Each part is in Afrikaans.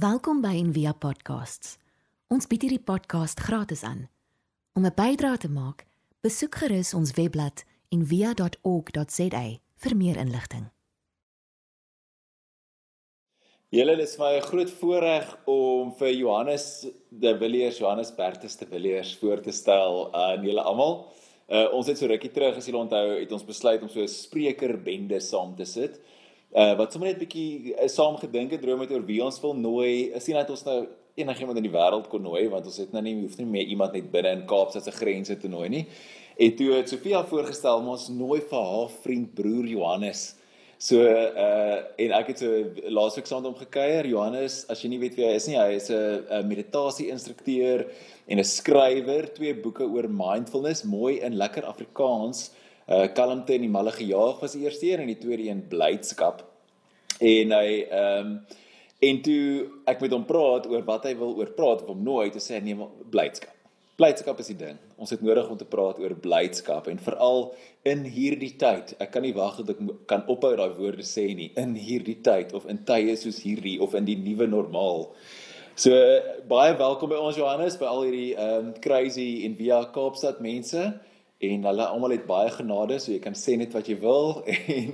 Welkom by Envia Podcasts. Ons bied hierdie podcast gratis aan. Om 'n bydrae te maak, besoek gerus ons webblad en via.org.za vir meer inligting. Julle is my groot voorreg om vir Johannes de Villiers, Johannes Bertus de Villiers voor te stel aan julle almal. Uh ons het so rukkie terug as julle onthou, het ons besluit om so 'n sprekerbende saam te sit. Uh wat sommer net 'n bietjie uh, saam gedink het droom het oor wie ons wil nooi. Is nie dat ons nou enigiemand in die wêreld kon nooi want ons het nou nie hoef nie meer iemand net binne in Kaapstad se grense te nooi nie. En toe het Sofia voorgestel ons nooi vir haar vriend broer Johannes. So uh en ek het so laasweek saam met hom gekuier. Johannes, as jy nie weet wie hy is nie, hy is 'n meditasie instrukteur en 'n skrywer, twee boeke oor mindfulness, mooi in lekker Afrikaans. Uh Kalmte en die malle gejaag was die eerste een en die tweede een blydskap. En hy ehm um, en toe ek met hom praat oor wat hy wil oor praat of hom nooi, toe sê nee, blydskap. Blydskap is die ding. Ons het nodig om te praat oor blydskap en veral in hierdie tyd. Ek kan nie wag dat ek kan ophou daai woorde sê nie. In hierdie tyd of in tye soos hierdie of in die nuwe normaal. So baie welkom by ons Johannes by al hierdie um, crazy en via Kaapstad mense en hulle almal het baie genade so jy kan sê net wat jy wil en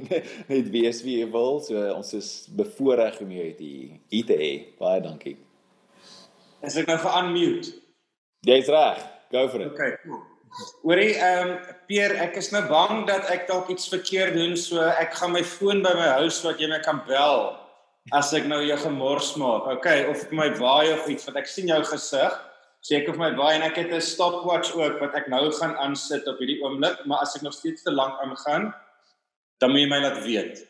net wees wie jy wil. So ons is bevoorreg om jou hier te hê. Baie dankie. As ek nou vir unmute Jy's reg. Go for it. Okay cool. Hoorie ehm um, Peer ek is nou bang dat ek dalk iets verkeerd doen so ek gaan my foon by my huis wat jy my kan bel as ek nou jou gemors maak. Okay of my waai of iets want ek sien jou gesig seker vir my baie en ek het 'n stopwatch ook wat ek nou gaan aansit op hierdie oomblik, maar as ek nog steeds te lank aangaan, dan moet jy my laat weet.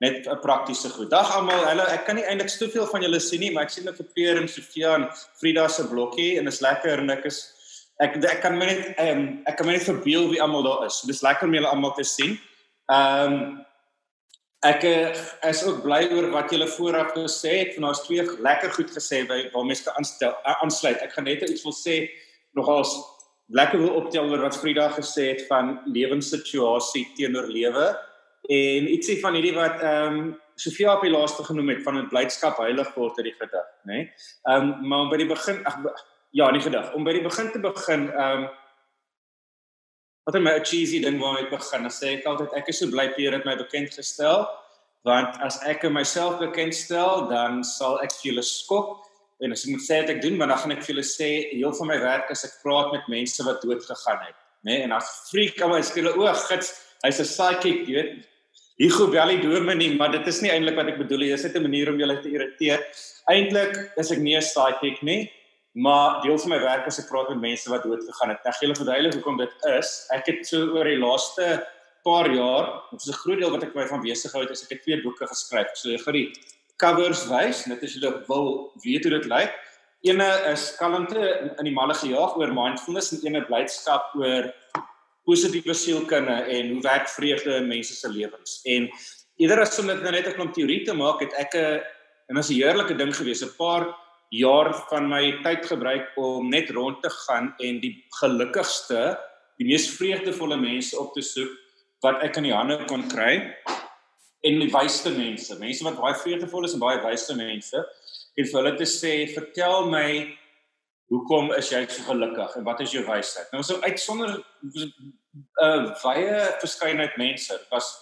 Net 'n praktiese goed. Dag almal. Hallo, ek kan nie eintlik soveel van julle sien nie, maar ek sien net vir Peer en Sofia en Frida se blokkie en is lekker en ek is ek ek kan my net ehm um, ek kan my net verbeel wie almal daar is. Dis lekker om julle almal te sien. Ehm um, Ek eh, is ook bly oor wat julle vooraf gesê het. Want daar's twee lekker goed gesê by waar mense kan aanstel aansluit. Ek gaan net iets wil sê nogals lekker wil optel oor wat Frida gesê het van lewenssituasie teenoor lewe en ietsie van hierdie wat ehm um, Sofia op die laaste genoem het van 'n blydskap heilig word uit die gedig, nê? Nee? Ehm um, maar om by die begin ag ja, nie gedig. Om by die begin te begin ehm um, wat is my cheesy ding waarmee ek begin? Dan sê ek altyd ek is so bly Pierre het my bekend gestel want as ek myself bekend stel, dan sal ek vir julle skok en as ek moet sê wat ek doen, maar dan gaan ek vir julle sê heel van my werk is ek praat met mense wat dood gegaan het, né? Nee? En as freak aan my skille oog gits, hy's 'n psychic, jy weet. Hugo Belly doen my nie, maar dit is nie eintlik wat ek bedoel nie. Dis net 'n manier om julle te irriteer. Eintlik is ek nie 'n psychic nie. Maar deel van my werk is ek praat met mense wat dood gegaan het. Ek gee hulle verduidelik hoekom dit is. Ek het so oor die laaste paar jaar, dit is 'n groot deel wat ek my van besig gehou het, is ek het twee boeke geskryf. So ek gaan die covers wys, net as julle wil weet hoe dit lyk. Eene is kalmte in die malle gejaag oor mindfulness en eene blydskap oor positiewe sielkunde en hoe werk vreugde in mense se lewens. En eerder as om dit nou net 'n klomp teorie te maak, het ek 'n en is 'n heerlike ding gewees, 'n paar jaar van my tyd gebruik om net rond te gaan en die gelukkigste, die mees vreugdevolle mense op te soek wat ek in die hande kon kry en die wysste mense, mense wat baie vreugdevol is en baie wyse mense en vir hulle te sê, "Vertel my hoekom is jy so gelukkig en wat is jou wysheid?" Nou so uitsonder 'n uh, wye verskeidenheid mense. Dit was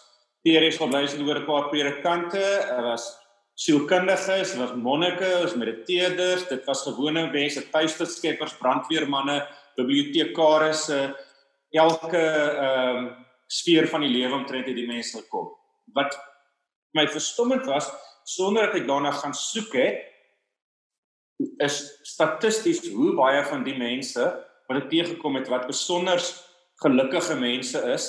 teoreties gebleis oor 'n paar predikante, daar was sielkundiges, was monnike, was mediteerders, dit was gewone mense, tuisterskeppers, brandweermanne, bibliotekarisse, elke ehm um, sfeer van die lewe omtrent het die mense gekom. Wat my verstommend was, sonder dat ek daarna gaan soek het, is statisties hoe baie van die mense wat ek teëgekom het wat besonder gelukkige mense is,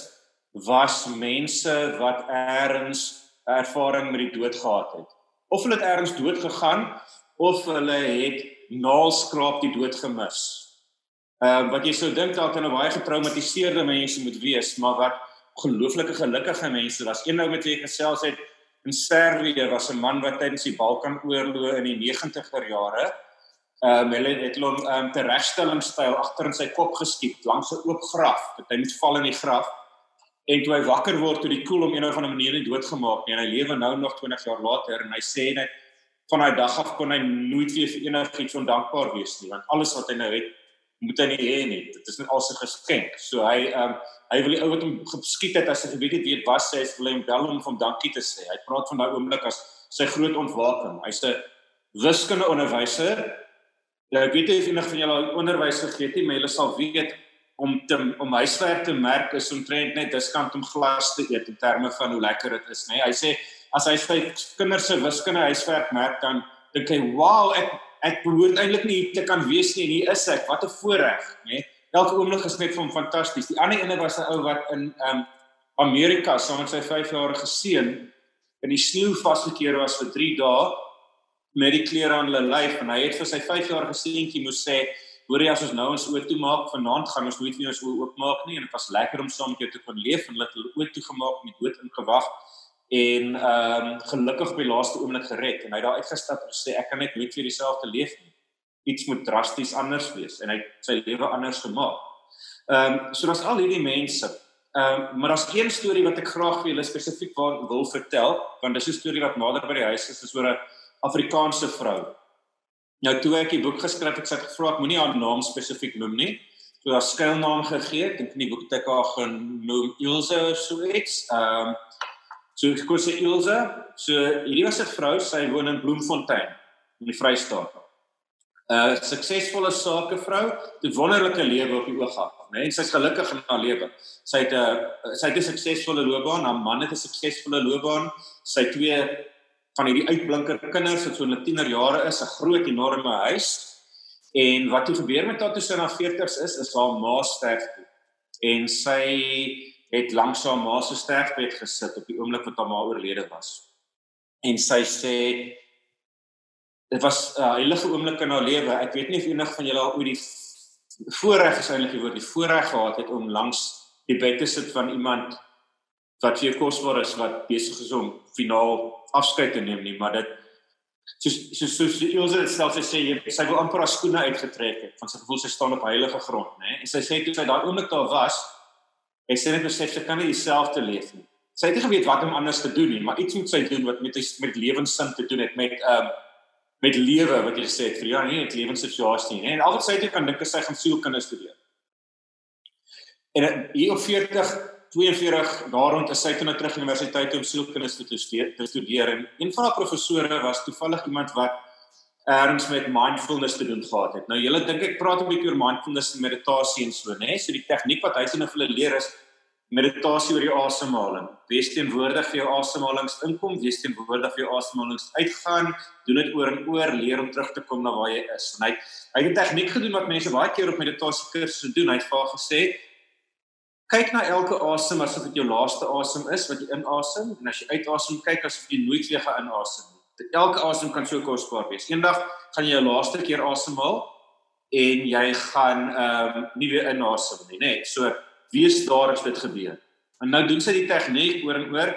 was mense wat eers ervaring met die dood gehad het of hulle het ergens dood gegaan of hulle het naalskraap die dood gemis. Ehm uh, wat jy sou dink dalk kan 'n baie getraumatiseerde mense moet wees, maar wat gelooflike gelukkige mense was. Een met wie ek gesels het in Servië was 'n man wat tydens die Balkanoorlog in die 90er jare ehm um, hulle het hom ehm um, teregstellingstyl agter in sy kop geskiet langs 'n oop graf. Dat hy moet val in die graf En toe hy wakker word toe die koel om een of ander manier nie doodgemaak nie en hy lewe nou nog 20 jaar later en hy sê net van daai dag af kon hy nooit weer vir enigiets ondankbaar wees nie want alles wat hy nou het moet hy nie hê nie. Dit is net al sy geskenk. So hy ehm um, hy wil die ou wat hom geskiet het as hy geweet het wie dit was sê hy wil hom bel om hom dankie te sê. Hy praat van daai oomblik as sy groot ontwaking. Hy's 'n wiskunde onderwyser. Ja ek weet nie of enig van julle onderwys gegee het nie maar julle sal weet om te om huiswerk te merk is omtrent net diskant om glas te eet in terme van hoe lekker dit is nê hy sê as hy sy kinders se wiskunde huiswerk merk dan dink hy wow ek ek behoort eintlik nie hier te kan wees nie en hier is ek. Wat 'n voorreg nê elke oomblik is net vir hom fantasties die ander ene was 'n ou wat in um, Amerika saam met sy 5-jarige seun in die sneeu vasgekeer was vir 3 dae met die klere aan hulle lyf en hy het vir sy 5-jarige seentjie moes sê hoor jy as ons nou ons oë toe maak vanaand gaan ons nooit weer ons oë oopmaak nie en dit was lekker om saam met jou te kon leef en het hulle oë toe gemaak met dood ingewag en ehm um, gelukkig by laaste oomblik gered en hy daar uitgestap en sê ek kan net nooit weer dieselfde leef nie. Iets moet drasties anders wees en hy sy lewe anders gemaak. Ehm um, so daar's al hierdie mense. Ehm um, maar daar's een storie wat ek graag vir julle spesifiek wil vertel want dis 'n storie wat nader by die huis is, is oor 'n Afrikaanse vrou. Nou toe ek die boek geskryf ek sê gevra ek moenie haar naam spesifiek noem nie. So daar skuilnaam gegee, dink in die boek het ek haar genoem Ilse of so iets. Ehm um, So ek kon sê Ilse, so hierdie was 'n vrou, sy woon in Bloemfontein in die Vrystaat. 'n uh, Suksesvolle sakevrou, 'n wonderlike lewe op die oog af, né? Nee? Sy's gelukkig in haar lewe. Sy het 'n uh, sy het 'n suksesvolle loopbaan, haar man het 'n suksesvolle loopbaan. Sy twee van hierdie uitblinker kinders wat so in hulle tienerjare is, 'n groot enorme huis. En wat toe gebeur met haar toe sy na 40's is, is haar ma sterf toe. En sy het langs haar ma se sterfbed gesit op die oomblik wat haar ma oorlede was. En sy sê dit was 'n uh, heilige oomblik in haar lewe. Ek weet nie of enig van julle al ooit die voorreg eintlik die woord die voorreg gehad het om langs die bed te sit van iemand wat vir jou kosbaar is wat besig is om finaal afskeid te neem nie, maar dit soos soos soos Elsa self sy sê sy wil amper haar skoene uitgetrek het want sy gevoel sy staan op heilige grond, né? En sy sê toe sy daai oomblik daar was, Hy sê net besef sy kan nie dieselfde leef nie. Sy het nie geweet wat om anders te doen nie, maar iets moet sy doen wat met met lewenssin te doen het met ehm um, met lewe wat jy gesê het vir ja, nie 'n lewenssituasie nie. En al wat sy het kan dink is sy gaan sielkunde studeer. En hier op 40 42 daar rond is sy toe na terug universiteit om sielkunde te studeer, te studeer en een van haar professore was toevallig iemand wat erns met mindfulness te doen gehad het. Nou julle dink ek praat 'n bietjie oor mindfulness en meditasie en so, né? So die tegniek wat hy sien of hulle leer is meditasie oor die asemhaling. Wees teenwoordig vir jou asemhalings inkom, wees teenwoordig vir jou asemhalings uitgaan. Doen dit oor en oor, leer om terug te kom na waar jy is. En hy hy het 'n tegniek gedoen wat mense baie keer op meditasie kursusse doen. Hy het vir gesê kyk na elke asem asof dit jou laaste asem is wat jy inasem en as jy uitasem kyk asof jy nooit weer gaan inasem nie elke asem kan so kosbaar wees. Eendag gaan jy jou laaste keer asemhaal en jy gaan ehm um, nie weer inasem nie, nê? So wees daar as dit gebeur. En nou doen sy die tegniek oor en oor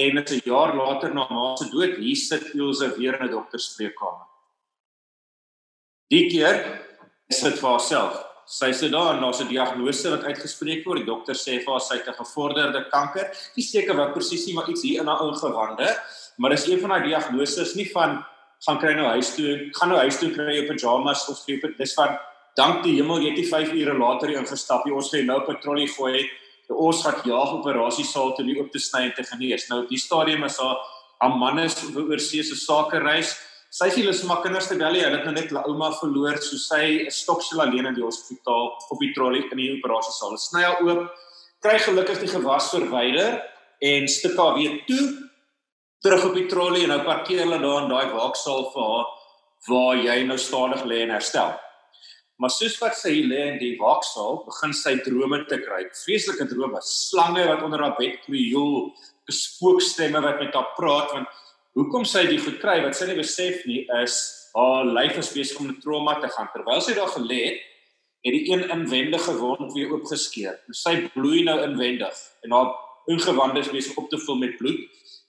en net 'n jaar later na ma se dood, hier sit Ilse weer in 'n dokterspreekkamer. Die keer sit vir haarself. Sy sit daar en daar's 'n diagnose wat uitgespreek word. Die dokter sê vir haar sy het 'n gevorderde kanker. Nie seker wat presies nie, maar iets hier in haar ingewande. Maar dis een van daai diagnoses nie van gaan kry nou huis toe, gaan nou huis toe kry jou pyjamas of skep dit dis van dank die hemel jy het nie 5 ure later hier ingestap jy ons gaan nou patrollie gooi. Het ons gaan jaag operasie saal toe nie op te sny en te genees. Nou die stadium is haar haar man is oorsee se sake reis sy sê hulle is maar kinders te bel hy het nou net haar ouma verloor so sy is stoksel alleen in die hospitaal op die trollie in die operasie saal sny haar oop kry gelukkig die gewas verwyder en stik haar weer toe terug op die trollie en nou parkeer hulle daar in daai waaksaal vir haar waar jy nou stadig lê en herstel. Maar soos wat sy lê in die waaksaal, begin sy drome te kry. Vreeslike drome, slange wat onder haar bed krioel, spookstemme wat met haar praat want hoekom sy dit goed kry wat sy nie besef nie is haar lyf is besig om 'n trauma te gaan terwyl sy daar gelê het het die een inwendige wond weer oopgeskeur. Sy bloei nou inwendig en haar ingewande is besig op te vul met bloed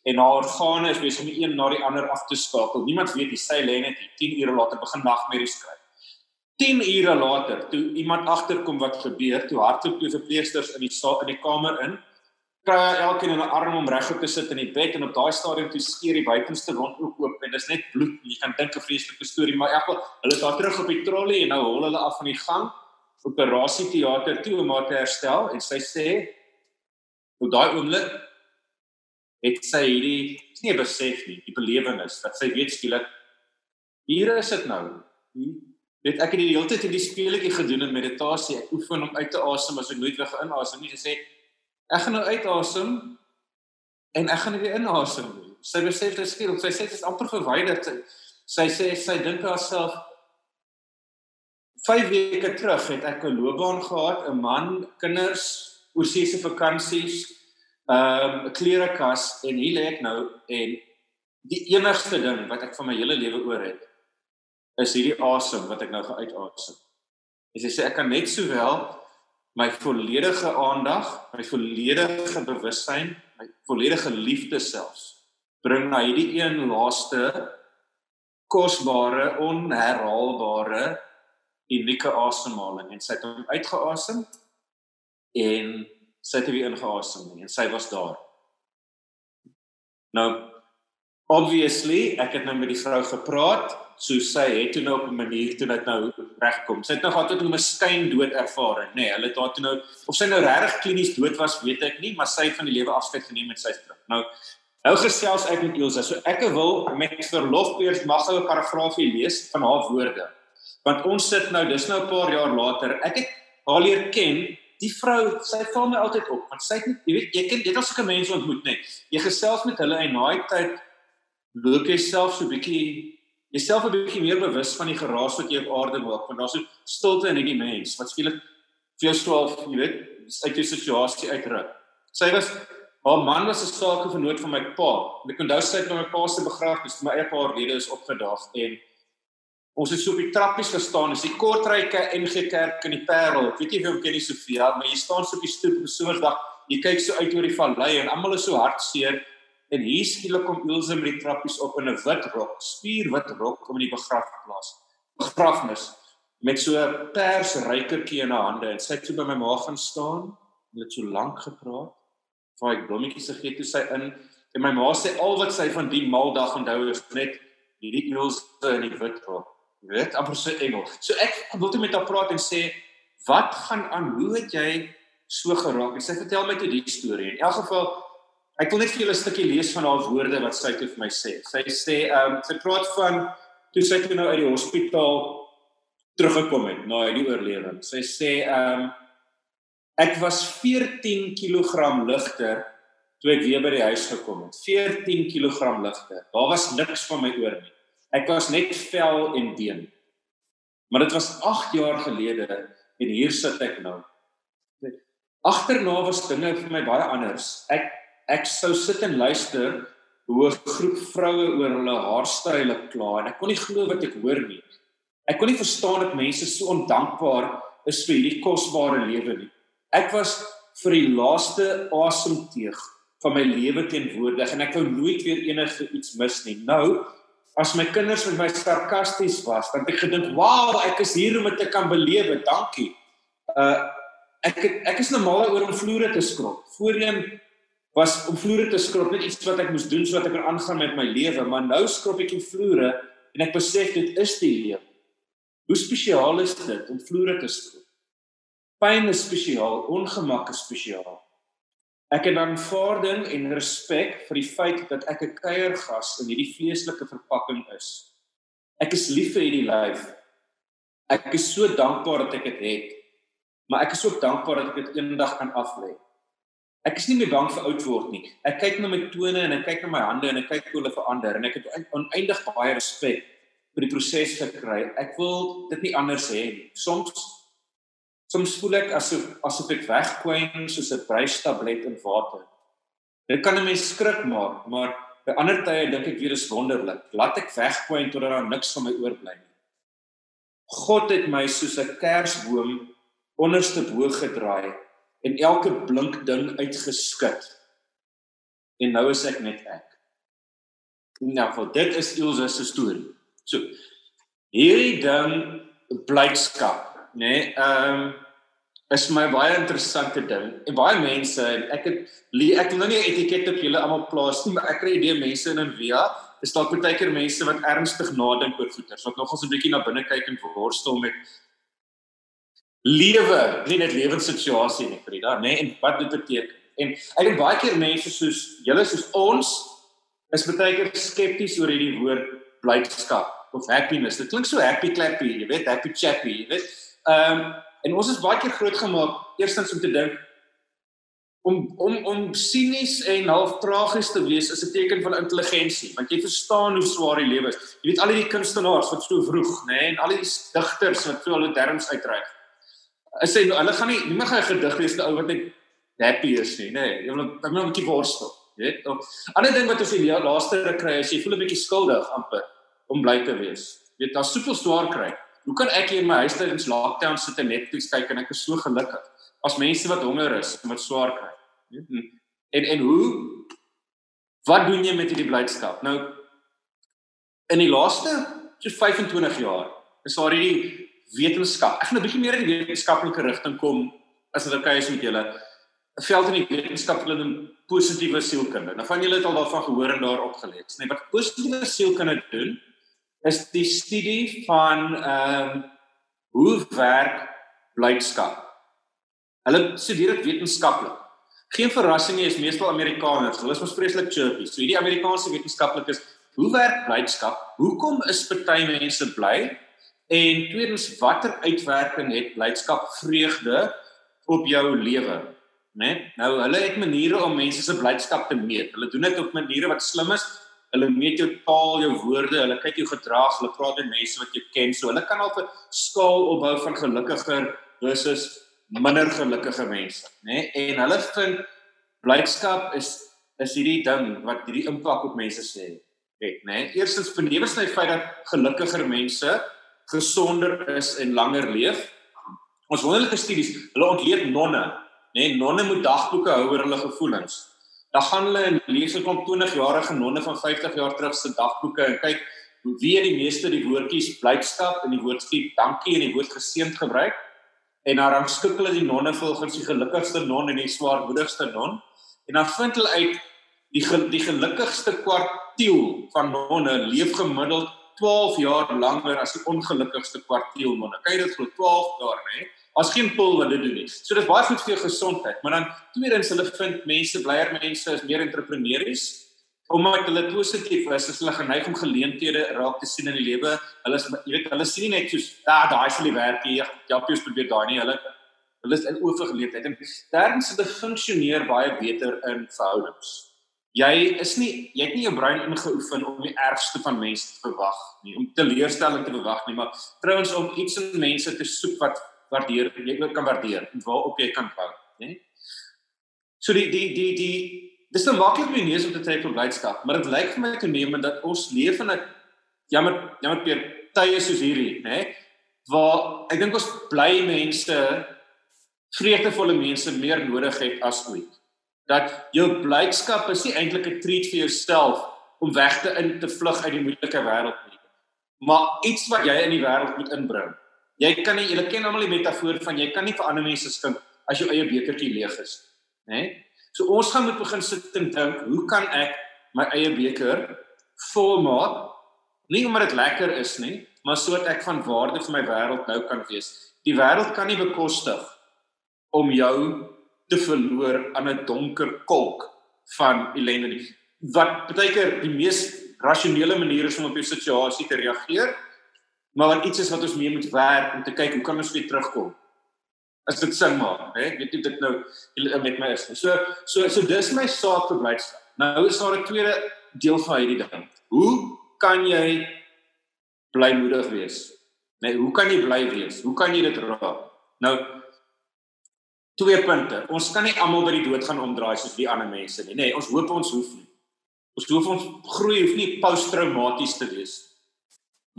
en haar organe is besig om die een na die ander af te skakel. Niemand weet die sy lê net 10 ure later begin nagmerries kry. 10 ure later toe iemand agterkom wat gebeur, toe hardloop twee verpleegsters in die saal in die kamer in kry elkeen 'n arm om regop te sit in die bed en op daai stadium toe skeer die buitenste ook oop en dis net bloed. Jy kan dink 'n vreeslike storie, maar ek wil hulle daar terug op die trolley en nou hol hulle af van die gang operasieteater toe om haar te herstel en sy sê op daai oomblik het sy hierdie nie besef nie, die belewenis dat sy weet skielik hier is dit nou. Dit ek het die hele tyd in die speletjie gedoen in meditasie. Ek oefen om uit te asem as ek nooit weer inasem nie. Sy sê ek gaan nou uitasem en ek gaan weer inasem. Sy besef dit skielik, sy sê dit is amper verwyder. Sy sê sy dink haarself 5 weke terug het ek 'n loopbaan gehad, 'n man, kinders, oorsese vakansies, ehm, 'n um, klerekas en hier lê ek nou en die enigste ding wat ek van my hele lewe oor het is hierdie asem wat ek nou geuitasem. En sy sê ek kan net sowel my volledige aandag, my volledige bewussyn, my volledige liefde selfs bring na hierdie een laaste kosbare, onherhaalbare, unieke asemhaling en sy het hom uitgeasem en sy het weer ingeasem en sy was daar. Nou obviously, ek het nou met die vrou gepraat so sy het toe nou op 'n manier toe dit nou regkom. Sy het nog altyd 'n miskien dood ervaring, nê. Nee, hulle het haar toe nou of sy nou regtig klinies dood was, weet ek nie, maar sy het van die lewe afskeid geneem met sy terug. Nou nou gesels ek met Elsa. So ek wil met verlof eers mag ou 'n paragraafie lees van haar woorde. Want ons sit nou, dis nou 'n paar jaar later. Ek het haar leer ken. Die vrou, sy val my altyd op, want sy het jy weet, jy jy het al sulke mense ontmoet, nê. Jy gesels met hulle en naai tyd loop jy self so bietjie jouself 'n bietjie meer bewus van die geraas wat jy op aarde maak, want daar's so stilte in hierdie mens wat skielik vir jou swaalf, jy weet, uit jou situasie uitruk. Sy was haar man was 'n sakevernoot van my pa. Ek onthou sy het na my pa se begrafnis, my eie paar lede is opgedaag en ons het so op die trappies gestaan, dis die Kortryke NG Kerk in die Parel. Ek weet nie of jy ken die Sofia, maar jy staan so op die stoep op 'n somerdag, jy kyk so uit oor die vallei en almal is so hartseer En hier skielik kom Ilse met die trappies op in 'n wit rok, spierwit rok om in die begrafplaas. Begrafnis met so 'n pers rykertjie in haar hande en sy het so by my ma gaan staan en het so lank gepraat. Ek blommetjies gegee toe sy in en my ma sê al wat sy van die maldag onthou is net hierdie Ilse in die wit rok. Jy weet, amper so engel. So ek wil toe met haar praat en sê, "Wat gaan aan? Hoe het jy so geraak?" En sy vertel my toe die storie. In elk geval Ek wil net vir julle 'n stukkie lees van haar woorde wat sy toe vir my sê. Sy sê ehm um, sy praat van toe sy toe nou uit die hospitaal teruggekom het na die oorlewing. Sy sê ehm um, ek was 14 kg ligter toe ek weer by die huis gekom het. 14 kg ligter. Daar was niks van my oor nie. Ek was net vel en been. Maar dit was 8 jaar gelede en hier sit ek nou. Agterna was dinge vir my baie anders. Ek ek sou sit en luister hoe 'n groep vroue oor hulle haarstyle kla en ek kon nie glo wat ek hoor nie. Ek kon nie verstaan dat mense so ondankbaar is vir hierdie kosbare lewe nie. Ek was vir die laaste asemteug van my lewe teenwoordig en ek wou nooit weer enige iets mis nie. Nou, as my kinders met my sarkasties was, dan het ek gedink, "Wow, ek is hier om dit te kan belewe. Dankie." Uh ek ek is normaal oor om vloere te skrob. Voorheen was om vloere te skrob net iets wat ek moes doen sodat ek kan aangaan met my lewe, maar nou skrob ek die vloere en ek besef dit is die lewe. Hoe spesiaal is dit om vloere te skrob? Pyn is spesiaal, ongemak is spesiaal. Ek het aanvaarding en respek vir die feit dat ek 'n kuiergas in hierdie vleeslike verpakking is. Ek is lief vir hierdie lyf. Ek is so dankbaar dat ek dit het. Maar ek is ook dankbaar dat ek dit eendag kan aflê. Ek is nie meer bang vir oud word nie. Ek kyk na my tone en ek kyk na my hande en ek kyk hoe hulle verander en ek het oneindig baie respek vir die proses gekry. Ek wil dit nie anders hê nie. Soms soms voel ek asof asof ek wegkwyn soos 'n brystablet in water. Dit kan 'n mens skrik maak, maar by ander tye dink ek weer is wonderlik. Laat ek wegkwyn totdat daar niks van my oorbly nie. God het my soos 'n kersboom onderste bo gedraai en elke blink ding uitgeskit. En nou is ek net ek. Nou, vir dit is Ilse se storie. So hierdie ding blydskap, nê? Nee, ehm um, is my baie interessante ding. En baie mense en ek het ek wil nou nie 'n etiket op julle almal plaas nie, maar ek kry idee mense in Envia is dalk baie keer mense wat ernstig nadink oor goeters, wat nogals 'n bietjie na binne kyk en worstel met lewe, nie net lewenssituasie nie, Frida, nê, nee, en wat dit beteken. En ek dink baie keer mense soos julle soos ons is baie keer skepties oor hierdie woord blydskap of happiness. Dit klink so happy clappy, jy weet, happy chappy, jy weet. Ehm um, En ons is baie keer groot gemaak eerstens om te dink om om om sinies en half tragies te wees is 'n teken van intelligensie, want jy verstaan hoe swaar die lewe is. Jy weet al die kunstenaars wat so vroeg, nê, nee, en al die digters wat so hulle terms uitreik. Is hy hulle gaan nie niemand gaan 'n gedig lees te ou wat net happy is nie, nê. Nee, jy wil dan moet 'n bietjie worstel, jy weet. Of ander ding wat ons die laaste ruk kry is jy voel 'n bietjie skuldig amper om bly te wees. Jy weet, daar's soveel swaar kry. Hoe kan ek hier in my huis in lockdown sit en Netflix kyk en ek is so gelukkig as mense wat honger is en wat swaar kry. En en hoe wat doen jy met hierdie blydskap? Nou in die laaste so 25 jaar is daar hierdie wetenskap. Ek gaan 'n bietjie meer in die wetenskaplike rigting kom as dit okay is met julle. 'n Veld in die wetenskap hulle noem positiewe sielkunde. Nou van julle het al daarvan gehoor en daarop gelees. Nee, wat positiewe sielkunde doen is die studie van ehm um, hoe werk blydskap. Hulle studeer dit wetenskaplik. Geen verrassing nie, is meestal Amerikaners. Hulle is mos vreeslik chirpy. So hierdie Amerikaanse wetenskaplikes, hoe werk blydskap? Hoekom is party mense bly? En tweedens, watter uitwerking het blydskap vreugde op jou lewe? Né? Nou, hulle het maniere om mense se blydskap te meet. Hulle doen dit op maniere wat slim is hulle meet jou taal, jou woorde, hulle kyk jou gedrag, hulle praat met mense wat jy ken. So hulle kan al 'n skaal opbou van gelukkiger versus minder gelukkige mense, né? Nee? En hulle vind blydskap is is hierdie ding wat hierdie impak op mense sê né? Nee? Eerstens benewens hy feit dat gelukkiger mense gesonder is en langer leef. Ons wonderlike studies, hulle ontleed nonne, né? Nee? Nonne moet dagboeke hou oor hulle gevoelens dan gaan hulle en lees 'n klomp 20 jarige nonne van 50 jaar terug se dagboeke en kyk hoe wie die meeste die woordjies blydskap en die woordjie dankie en die woord geseënd gebruik en dan rangskik hulle die nonne volgens die gelukkigste non en die swaarmoedigste non en dan vind hulle uit die die gelukkigste kwartiel van nonne leef gemiddeld 12 jaar langer as die ongelukkigste kwartiel nonne. Kyk dit glo 12 jaar nê. As geen pil wat dit doen nie. So dis baie goed vir jou gesondheid, maar dan tweedens hulle vind mense blyer mense is meer entrepreneurs omdat hulle positief is, is hulle geneig om geleenthede raak te sien in die lewe. Hulle is jy weet hulle sien net soos ah daai sal die werk hier. Japies probeer daai nie. Hulle hulle is in oorgeleefdheid en derdens hulle funksioneer baie beter in verhoudings. Jy is nie jy het nie jou brein ingeoefen om die ergste van mense te verwag nie, om teleurstelling te verwag nie, maar trouens om iets in mense te soek wat waardeer jy ook kan waardeer en waarop jy kan bou, né? So die die die die dis 'n maklike manier om te trek op blydskap, maar dit lyk vir my te neem dat ons leef in 'n jammer jammer per tye soos hierdie, né? Waar ek dink ons bly mense vreugdevolle mense meer nodig het as ooit. Dat jou blydskap is nie eintlik 'n treat vir jouself om weg te in te vlug uit die moeilike wêreld nie. Maar iets wat jy in die wêreld moet inbring. Jy kan nie julle ken almal die metafoor van jy kan nie vir ander mense skink as jou eie bekertjie leeg is, né? Nee? So ons gaan moet begin sit en dink, hoe kan ek my eie beker vol maak? Nie omdat dit lekker is nie, maar sodat ek van waarde vir my wêreld nou kan wees. Die wêreld kan nie bekostig om jou te verloor aan 'n donker kolk van ellende nie. Wat baie keer die mees rasionele manier is om op 'n situasie te reageer maar wat iets is wat ons mee moet werk om te kyk hoe kan ons weer terugkom. As dit sin maak, hè? Weet jy dit nou met my is. So so so dis my saak vir blydskap. Nou is daar 'n tweede deel van hierdie ding. Hoe kan jy blymoedig wees? Nee, hoe kan jy bly wees? Hoe kan jy dit raak? Nou twee punte. Ons kan nie almal by die dood gaan omdraai soos die ander mense nie. Nee, ons hoop ons hoef nie. Ons hoef ons groei hoef nie posttraumaties te wees.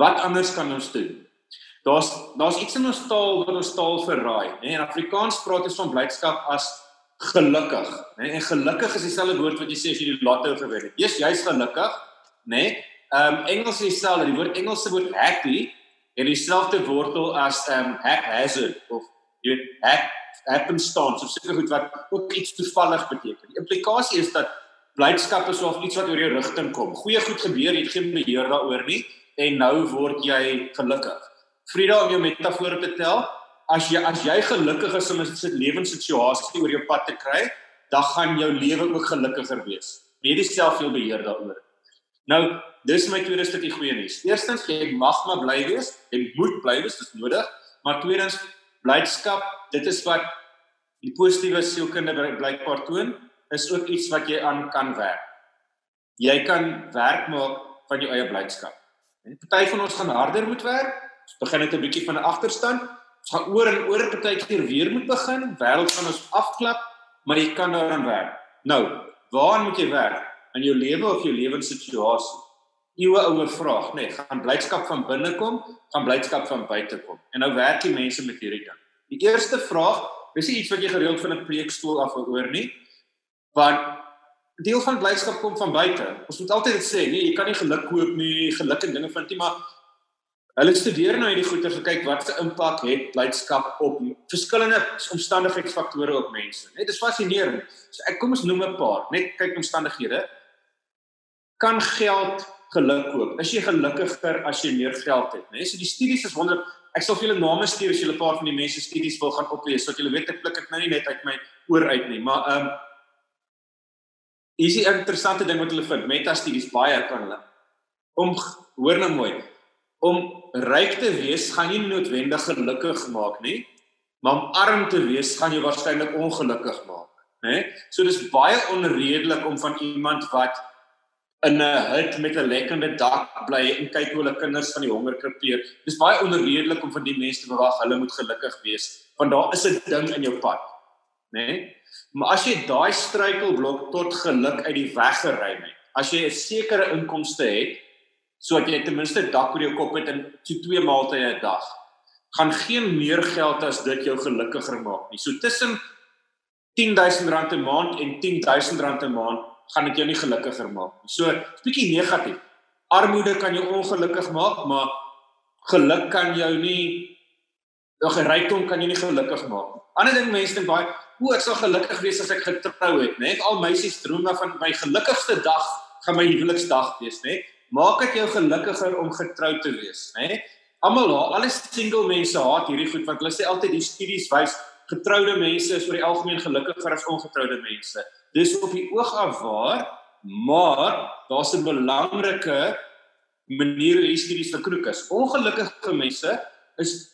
Wat anders kan ons doen? Daar's daar's iets in ons taal wat ons taal verraai, nê? Nee, in Afrikaans praat ons van blydskap as gelukkig, nê? Nee, en gelukkig is dieselfde woord wat jy sê as jy die lotto gewen het. Jy's jy's gelukkig, nê? Nee? Ehm um, Engels is dieselfde, die woord Engelse woord happy het dieselfde wortel as ehm um, haphazard of jy weet hap happenstance of sulke goed wat ook iets toevallig beteken. Die implikasie is dat blydskap is of iets wat oor jou rigting kom. Goeie goed gebeur, jy het geen beheer daaroor nie en nou word jy gelukkig. Frida om jou metafoor te tel, as jy as jy gelukkig is om 'n lewenssituasie oor jou pad te kry, dan gaan jou lewe ook gelukkiger wees. Jy het self veel beheer daaroor. Nou, dis my tweede stukkie goeie nuus. Eerstens, jy mag maar bly wees, jy moet bly wees, dit is nodig, maar tweedens, blydskap, dit is wat die positiewe sielkunde blykbaar toon, is ook iets wat jy aan kan werk. Jy kan werk maak van jou eie blydskap. En party van ons gaan harder moet werk. Ons begin net 'n bietjie van 'n agterstand. Ons gaan oor en oor partykeer weer moet begin. Wêreld gaan ons afklap, maar jy kan daaraan werk. Nou, waaraan moet jy werk? In jou lewe of jou lewenssituasie? Ewe ouer vraag, nê, nee, gaan blydskap van binne kom, gaan blydskap van buite kom. En nou werk die mense met hierdie ding. Die eerste vraag, dis nie iets wat jy gereeld van 'n preekstoel af hoor nie, want deel van blydskap kom van buite. Ons moet altyd dit sê, nee, jy kan nie geluk koop nie, geluk en dinge vind nie, maar hulle studeer nou hierdie goeie vir kyk wat se impak het blydskap op verskillende omstandigheidsfaktore op mense. Net dis fascinerend. So ek kom ons noem 'n paar, net kyk omstandighede. Kan geld geluk koop? Is jy gelukkiger as jy meer geld het, né? So die studies is wonderlik. Ek sal vir julle name stuur as julle 'n paar van die mense studies wil gaan oplees sodat julle weet ek pluk dit nou nie net uit my oor uit nie, maar ehm um, Hier is 'n interessante ding wat hulle vind. Metastudies baie kan hulle om hoor nou mooi. Om ryk te wees gaan nie noodwendig gelukkig maak nie, maar om arm te wees gaan jou waarskynlik ongelukkig maak, né? So dis baie onredelik om van iemand wat in 'n hut met 'n lekkende dak bly en kyk hoe hulle kinders van die honger krepeer. Dis baie onredelik om van die mense te verwag hulle moet gelukkig wees, want daar is 'n ding in jou pad, né? Maar as jy daai struikelblok tot geluk uit die weg geruim het, as jy 'n sekere inkomste het, sodat jy ten minste dak oor jou kop het en so twee maaltye 'n dag, gaan geen meer geld as dit jou gelukkiger maak nie. So tussen R10000 'n maand en R10000 'n maand gaan dit jou nie gelukkiger maak nie. So 'n bietjie negatief. Armoede kan jou ongelukkig maak, maar geluk kan jou nie of rykdom kan jou nie gelukkig maak nie. Ander ding mense dink baie o, ek sal gelukkig wees as ek getrou het, né? Al meisies droom van my gelukkigste dag gaan my huweliksdag wees, né? Maak dit jou gelukkiger om getrou te wees, né? Almal, al die single mense haat hierdie goed want hulle sê altyd die studies wys getroude mense is oor die algemeen gelukkiger as ongetroude mense. Dis op die oog af waar, maar daar's 'n belangrike manier hoe hierdie studies verkroek is. Ongelukkige mense is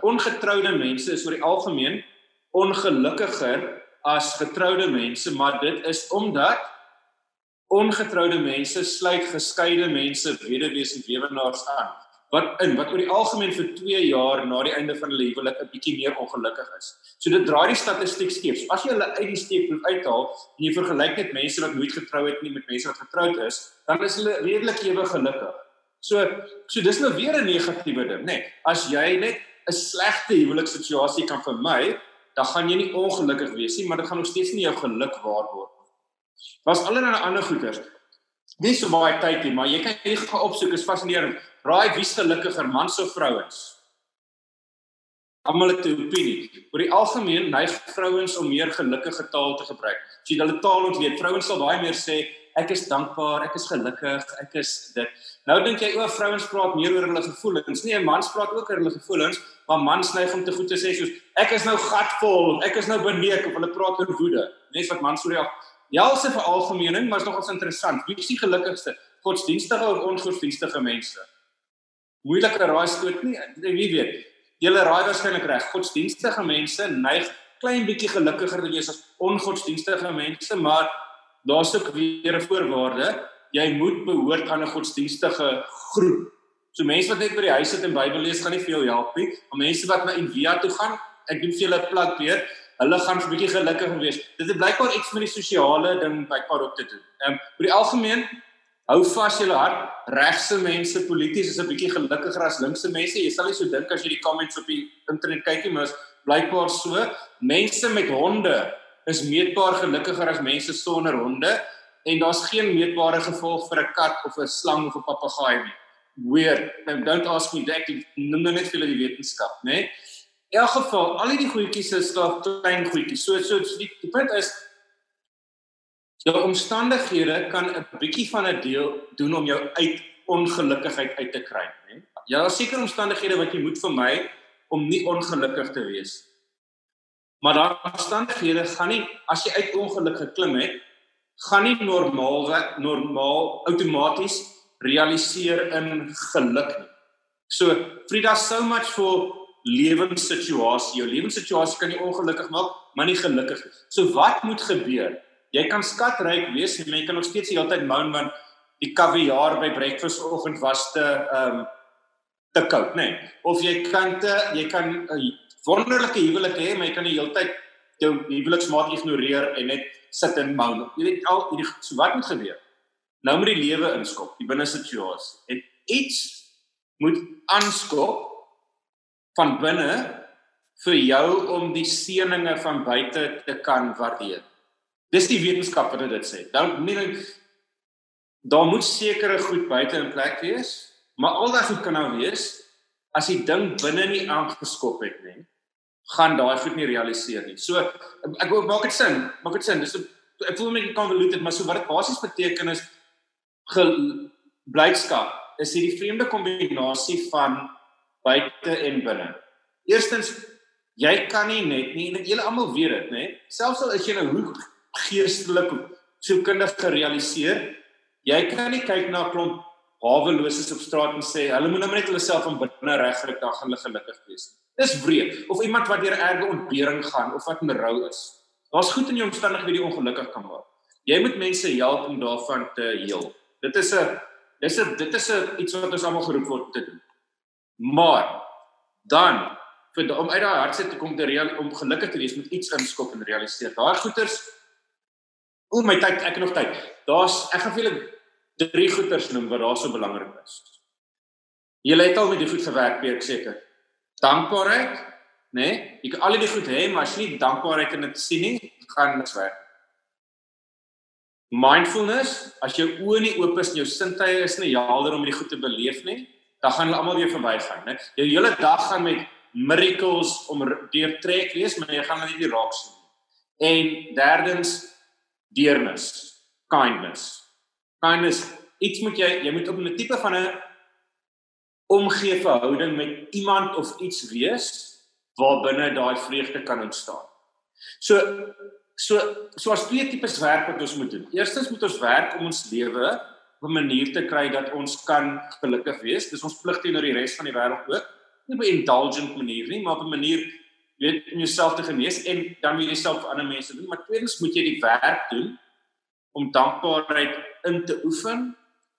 ongetroude mense is oor die algemeen ongelukkiger as getroude mense, maar dit is omdat ongetroude mense sluit geskeide mense, weduwees en weewenaars aan. Wat in wat oor die algemeen vir 2 jaar na die einde van hulle huwelik 'n bietjie meer ongelukkig is. So dit draai die statistiek skeef. So as jy hulle uit die steekproef uithaal en jy vergelyk dit mense wat nooit getrou het nie met mense wat getroud is, dan is hulle redelik ewe gelukkig. So so dis nou weer 'n negatiewe ding, nê. Nee, as jy net 'n slegte huwelikssituasie kan vermy, dan gaan jy nie ongelukkig wees nie, maar dit gaan nog steeds nie jou geluk waarborg nie. Was allerlei ander goeters. Nie so baie tyd nie, maar jy kan hier gaan opsoek, is fascinerend. Raai wie's gelukkiger, mans of vrouens? Almal het 'n opinie. Oor die algemeen neig vrouens om meer gelukkige taal te gebruik. As jy hulle taal ontleed, vrouens sal baie meer sê ek is dankbaar, ek is gelukkig, ek is dit. Nou dink jy o, vrouens praat meer oor hulle gevoelens. Nee, mans praat ook oor hulle gevoelens, maar mans neig om te goed te sê soos ek is nou gatvol ek is nou beneek of hulle praat oor woede. Net wat mans sou ja, jelse vir algemeening, maar is nogals interessant. Wie is die gelukkigste? Godsdienstige of ongodsdienstige mense? Moeilike raai skoot nie. Wie weet. Julle raai waarskynlik reg. Godsdienstige mense neig klein bietjie gelukkiger te wees as ongodsdienstige mense, maar daar's ook weer 'n voorwaarde. Jy moet behoort aan 'n godsdienstige groep So mense wat net by die huis sit en Bybel lees gaan nie veel help nie, maar mense wat na Envia toe gaan, ek doen vir julle 'n plek weer, hulle gaan 'n bietjie gelukkiger wees. Dit het blykbaar iets met die sosiale ding blykbaar ook te doen. Ehm um, oor die algemeen hou vas julle hart, regse mense polities is 'n bietjie gelukkiger as linkse mense. Jy sal nie so dink as jy die comments op die internet kyk nie, maar is blykbaar so. Mense met honde is meetbaar gelukkiger as mense sonder honde en daar's geen meetbare gevolg vir 'n kat of 'n slang of 'n papegaai nie weird. Now don't ask me that. Noem nou net vir die wetenskap, né? Nee? In elk geval, al die goedjies is daar klein goedjies. So so die, die punt is jou omstandighede kan 'n bietjie van 'n deel doen om jou uit ongelukkigheid uit te kry, né? Ja, daar seker omstandighede wat jy moet vermy om nie ongelukkig te wees. Maar daar omstandighede gaan nie as jy uit ongeluk geklim het, gaan nie normaal normaal outomaties realiseer in geluk nie. So Frida so much for lewenssituasie. Jou lewenssituasie kan jou ongelukkig maak, maar nie gelukkig nie. So wat moet gebeur? Jy kan skatryk wees en jy kan nog steeds die hele tyd moan want die kaviaar by breakfast vanoggend was te ehm um, te koud, nê? Nee. Of jy kan te jy kan 'n wonderlike huwelik hê, maar jy kan die hele tyd jou huweliksmaat ignoreer en net sit en moan. Jy weet al hierdie so wat moet gebeur? Nou moet die lewe inskop, die binne situasie. En iets moet aanskop van binne vir jou om die seëninge van buite te kan waardeer. Dis die wetenskap wat dit sê. Dan nie daar moet sekere goed buite in plek wees, maar al daai goed kan nou wees as die ding binne nie aangeskop het nie, gaan daai goed nie realiseer nie. So ek wil maak dit sin, maak dit sin. Dis ek voel my convoluted, maar so wat dit basies beteken is blydskap is hierdie vreemde kombinasie van buite en binne. Eerstens jy kan nie net nie en julle almal weet dit, nê? Selfs al is jy nou hoe geestelik sielkundig gerealiseer, jy kan nie kyk na 'n klomp haweloses op straat en sê hulle moet nou net hulle self van binne regkry dan gaan hulle gelukkig wees. Dis wreed. Of iemand wat deur erge ontbering gaan of wat in rou is. Daar's goed in jou omstandighede wat jou ongelukkig kan maak. Jy moet mense help om daarvan te heel. Dit is 'n dis 'n dit is 'n iets wat ons almal geroep word te doen. Maar dan vir om uit daai hartse te kom te real om gelukkig te wees met iets inskop en realiseer. Daai goeters O my tyd, ek het nog tyd. Daar's ek gaan vir julle drie goeters noem wat daar so belangrik is. Julle het al met die goed gewerk, ek seker. Dankbaarheid, né? Nee? Jy kan al die goed hê, maar as jy nie dankbaarheid in dit sien nie, gaan niks werk. Mindfulness, as jou oë nie oop is en jou sintuie is nie helder om die goed te beleef nie, dan gaan hulle almal weer verbygaan, né? Jou hele dag gaan met miracles om deurtrek wees, maar jy gaan dit nie raak sien nie. En derdens deernis, kindness. Kindness, iets moet jy jy moet op 'n tipe van 'n omgee verhouding met iemand of iets wees waar binne daai vreugde kan ontstaan. So so so as twee tipes werk wat ons moet doen. Eerstens moet ons werk om ons lewe op 'n manier te kry dat ons kan gelukkig wees. Dis ons plig teenoor die res van die wêreld ook. Nie op 'n indulgent manier nie, maar op 'n manier weet om jouself te genees en dan moet jy self vir ander mense doen, maar tweedens moet jy die werk doen om dankbaarheid in te oefen,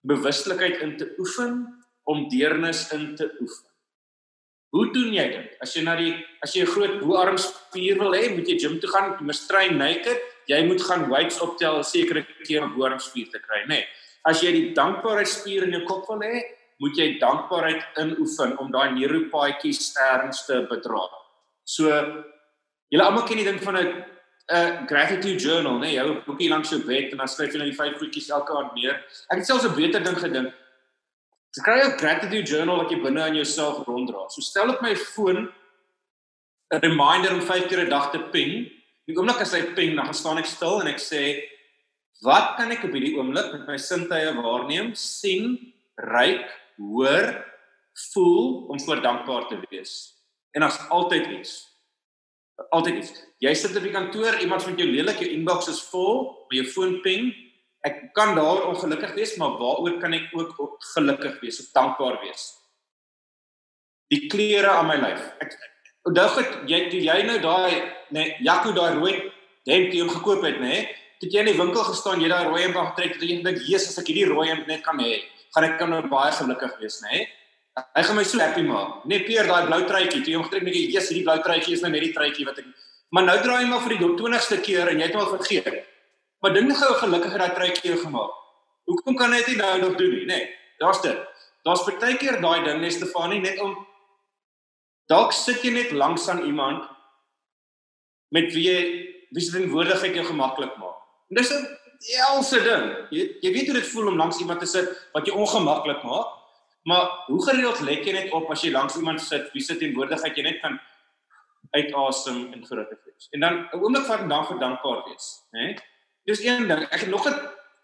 bewustelikheid in te oefen, om deernis in te oefen. Hoe doen jy dit? As jy na die as jy 'n groot boarmspier wil hê, moet jy gym toe gaan, jy moet train naked, jy moet gaan weights optel 'n sekere keer om boarmspier te kry, nê? Nee as jy die dankbaarheidspier in jou kop wil hê, moet jy dankbaarheid inoefen om daai neuropaadjies erns te bedra. So julle almal ken die ding van 'n 'n gratitude journal, né? Nee, jy hou 'n boekie langs jou bed en dan skryf jy net die vyf goedjies elke aand neer. Ek het selfs 'n beter ding gedink. Jy kry 'n gratitude journal wat jy binne in jouself ronddra. So stel op my foon 'n reminder om 5 keer 'n dag te ping. Die oomblik as hy ping, dan staan ek stil en ek sê Wat kan ek op hierdie oomblik met my sintuie waarneem, sien, ruik, hoor, voel om voor dankbaar te wees? En as altyd iets. Altyd iets. Jy sit op die kantoor, iemand vind jou lelik, jou inbox is vol, by jou foon ping. Ek kan daar ongelukkig wees, maar waaroor kan ek ook gelukkig wees of dankbaar wees? Die klere aan my lyf. Ek onthou ek jy jy nou daai nee, Jaco daai rooi hemp jy gekoop het, nê? Nee, het jy in die winkel gestaan, jy daai rooi hemp aangetrek, het jy dink, "Jesus, as ek hierdie rooi hemp net kan hê, gaan ek kan nou baie gelukkig wees, nê?" Hy gaan my so happy maak. Net Pier daai blou truitjie, toe jy hom getrek net, "Jesus, hierdie blou truitjie is nou net die truitjie wat ek Maar nou draai hy maar vir die 20ste keer en jy het hom al vergeet. Maar dink gou gelukkig het daai truitjie gemaak. Hoekom kan hy dit nou nog doen nie, nê? Daar's dit. Daar's baie keer daai ding, net Stefanie, net om dalk sit jy net langs aan iemand met wie jy wie se teenwoordigheid jou gemaklik maak. En dis 'n else ding. Jy jy weet hoe dit voel om langs iemand te sit wat jou ongemaklik maak. Maar hoe gereeld lê jy net op as jy langs iemand sit wie sit teenwoordigheid jy net kan uitasem en gerukkig wees. En dan 'n oomblik van dan vir dankbaar wees, né? Dis een ding. Ek het nog 'n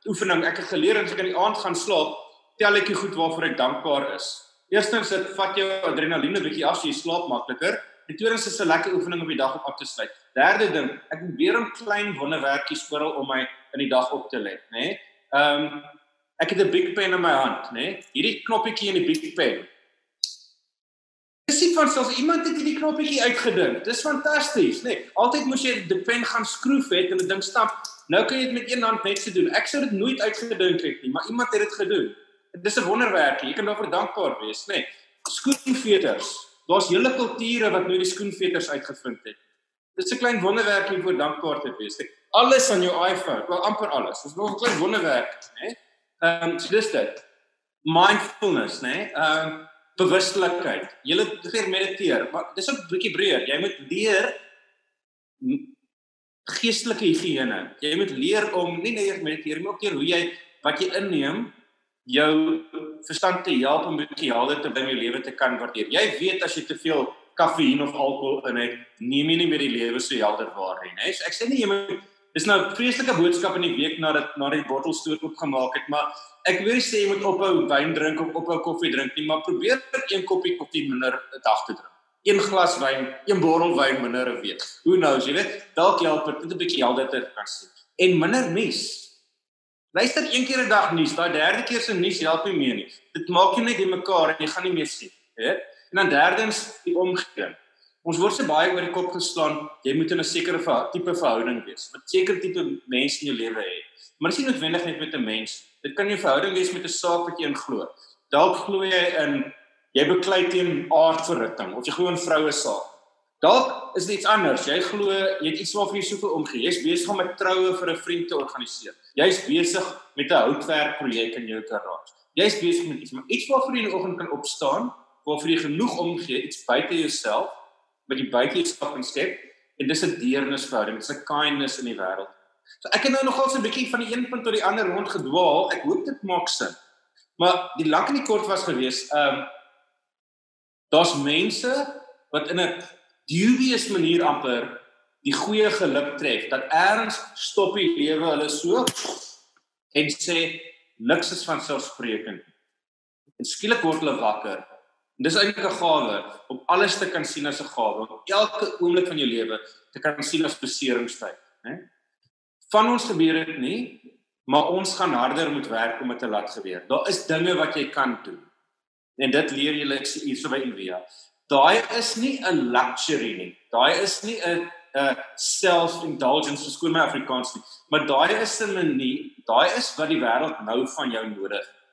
oefening ek het geleer as ek in die aand gaan slaap, tel ek die goed waarvoor ek dankbaar is. Eerstens dit vat jou adrenalien 'n bietjie af so jy slaap makliker. En tweedens is 'n lekker oefening om die dag op te sluit. Derde ding, ek probeer om klein wonderwerkies oral om my in die dag op te let, né? Ehm um, ek het 'n big pen in my hand, né? Hierdie knoppietjie in die big pen Dis nie van selfs iemand het hierdie knoppietjie uitgedink. Dis fantasties, nê. Nee, altyd moes jy die pen gaan skroef het en 'n ding stap. Nou kan jy dit met een hand net so doen. Ek sou dit nooit uitgedink het nie, maar iemand het dit gedoen. Dis 'n wonderwerkie. Jy kan daarvoor dankbaar wees, nê. Nee, skoenveters. Daar's hele kulture wat nou die skoenveters uitgevind het. Dis 'n klein wonderwerkie om voor dankbaar te wees. Alles aan jou iPhone, wel amper alles. Dis nog 'n klein wonderwerk, nê. Ehm um, so dis dit. Mindfulness, nê. Ehm um, bewustelikheid. Jy moet leer mediteer, maar dis 'n bietjie breër. Jy moet leer geestelike higiëne. Jy moet leer om nie net mediteer, maar ook leer hoe jy wat jy inneem jou verstand te help om bietjie helder te bring in jou lewe te kan waardeer. Jy weet as jy te veel kafeïen of alkohol in het, neem jy nie meer die lewe so helder waar nie, hè. So ek sê nie jy moet dis nou 'n vreeslike boodskap in die week nadat na die bottelstoot oopgemaak het, maar ek wil sê jy moet ophou wyn drink of ophou koffie drink nie, maar probeer een koppie koffie minder 'n dag te drink. Een glas wyn, een bottel wyn minder 'n week. Hoe nou, jy weet, dalk help dit 'n bietjie helder te kan sien. En minder nuus. Luister een keer 'n dag nuus, daai derde keer se nuus help nie meer nie. Dit maak jou net die mekaar en jy gaan nie meer sien, hè? En dan derdens die omgewing. Ons word se baie oor die kop geslaan, jy moet in 'n sekere tipe verhouding wees. Wat seker tipe mense in jou lewe het. Maar dis nie noodwendig net met 'n mens. Dit kan 'n verhouding wees met 'n saak wat jy in glo. Dalk glo jy in jy beklei teen aardverritting of jy glo in vroue saak. Dalk is dit iets anders. Jy glo jy het iets waarvoor jy soveel omgee. Jy's besig om 'n troue vir 'n vriend te organiseer. Jy's besig met 'n houtwerkprojek in jou garage. Jy's besig met iets, maar iets waarvoor jy in die oggend kan opstaan, waarvoor jy genoeg omgee, iets buite jouself wat jy buite jouself kan skep en dis 'n deernisverhouding, dis 'n kindness in die wêreld. So ek het nou nogal so 'n bietjie van die een punt tot die ander rond gedwaal. Ek hoop dit maak sin. Maar die lank en die kort was gewees, ehm um, daar's mense wat in 'n dubious manier amper die goeie geluk tref dat eers stop die lewe hulle so en sê niks is van selfsprekend. En skielik word hulle wakker En dis eintlik 'n gawe om alles te kan sien as 'n gawe, om elke oomblik van jou lewe te kan sien as beseringstyd, né? Van ons gebeur dit nie, maar ons gaan harder moet werk om dit te laat gebeur. Daar is dinge wat jy kan doen. En dit leer julle hierso by Envia. Daai is nie 'n luxury nie. Daai is nie 'n 'n self-indulgence vir skoon my Afrikaans nie, maar daai is 'n manier, daai is wat die wêreld nou van jou nodig het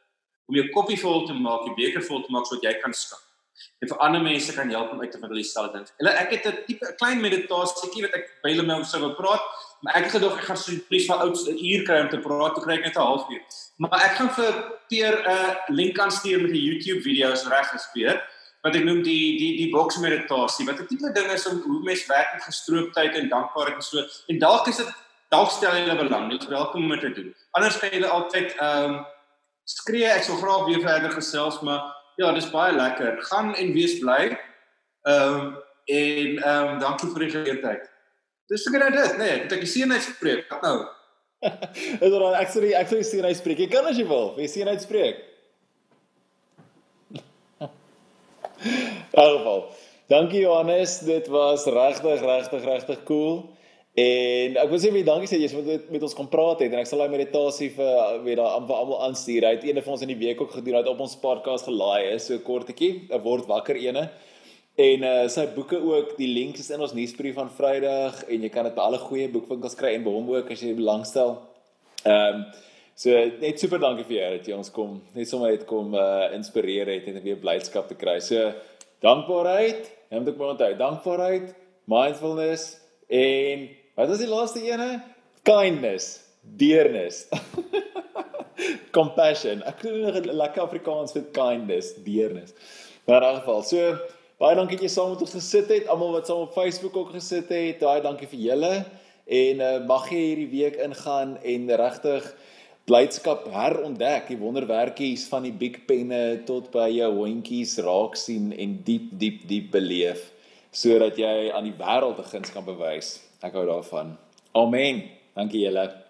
om jou koppie vol te maak, die beker vol te maak sodat jy kan skink. En vir ander mense kan help om uit te vind hulle dieselfde ding. Hulle ek het 'n tipe 'n klein meditasieetjie wat ek by hulle nou sou wil praat, maar ek het gedog ek gaan so presies van ouds 'n uur kry om te praat, toe kry ek net 'n halfuur. Maar ek gaan vir Peer 'n uh, link aanstuur met die YouTube video's reg gespeer wat ek noem die die die boks meditasie. Wat 'n tipe ding is om hoe mens werk met gestrooptheid en dankbaarheid en so. En dalk is dit dalk stel jy hulle belang, jy is welkom om dit te doen. Anders kan jy altyd ehm um, skree ek sal graag weer verder gesels maar ja dis baie lekker. Gaan en wees bly. Ehm um, en ehm um, dankie vir die geleentheid. Dis seker nou dit nee ek sien hy spreek wat nou? Is dan ek sê ek sê sien hy spreek jy kan as jy wil jy hy spreek geval dankie Johannes dit was regtig regtig regtig cool En ek wil sê baie dankie sê jy het met, met ons kom praat het en ek sal daai meditasie vir weet daar vir almal aanstuur. Hy het een van ons in die week ook gedoen, hy het op ons podcast gelaai is so kortetjie, 'n word wakker ene. En uh sy boeke ook, die links is in ons nuusbrief van Vrydag en jy kan dit by alle goeie boekwinkels kry en by hom ook as jy belangstel. Ehm um, so net super dankie vir jou dat jy ons kom net sommer het kom uh inspireer het en weer blydskap te kry. So dankbaarheid, neem dit maar onthou, dankbaarheid, mindfulness en Wat was die laaste ene? Kindness, deernis. Compassion. Ek kry nog 'n lekker Afrikaans vir kindness, deernis. Maar in elk geval, so baie dankie dat jy saam met ons gesit het. Almal wat saam op Facebook ook gesit het, baie dankie vir julle. En uh, mag jy hierdie week ingaan en regtig blydskap herontdek, die wonderwerkies van die big penne tot by jou hondjies raak sien en diep diep diep beleef. sodat jy aan die wêreld 'n guns kan bewys. Ek hou daarvan. Amen. Dankie julle.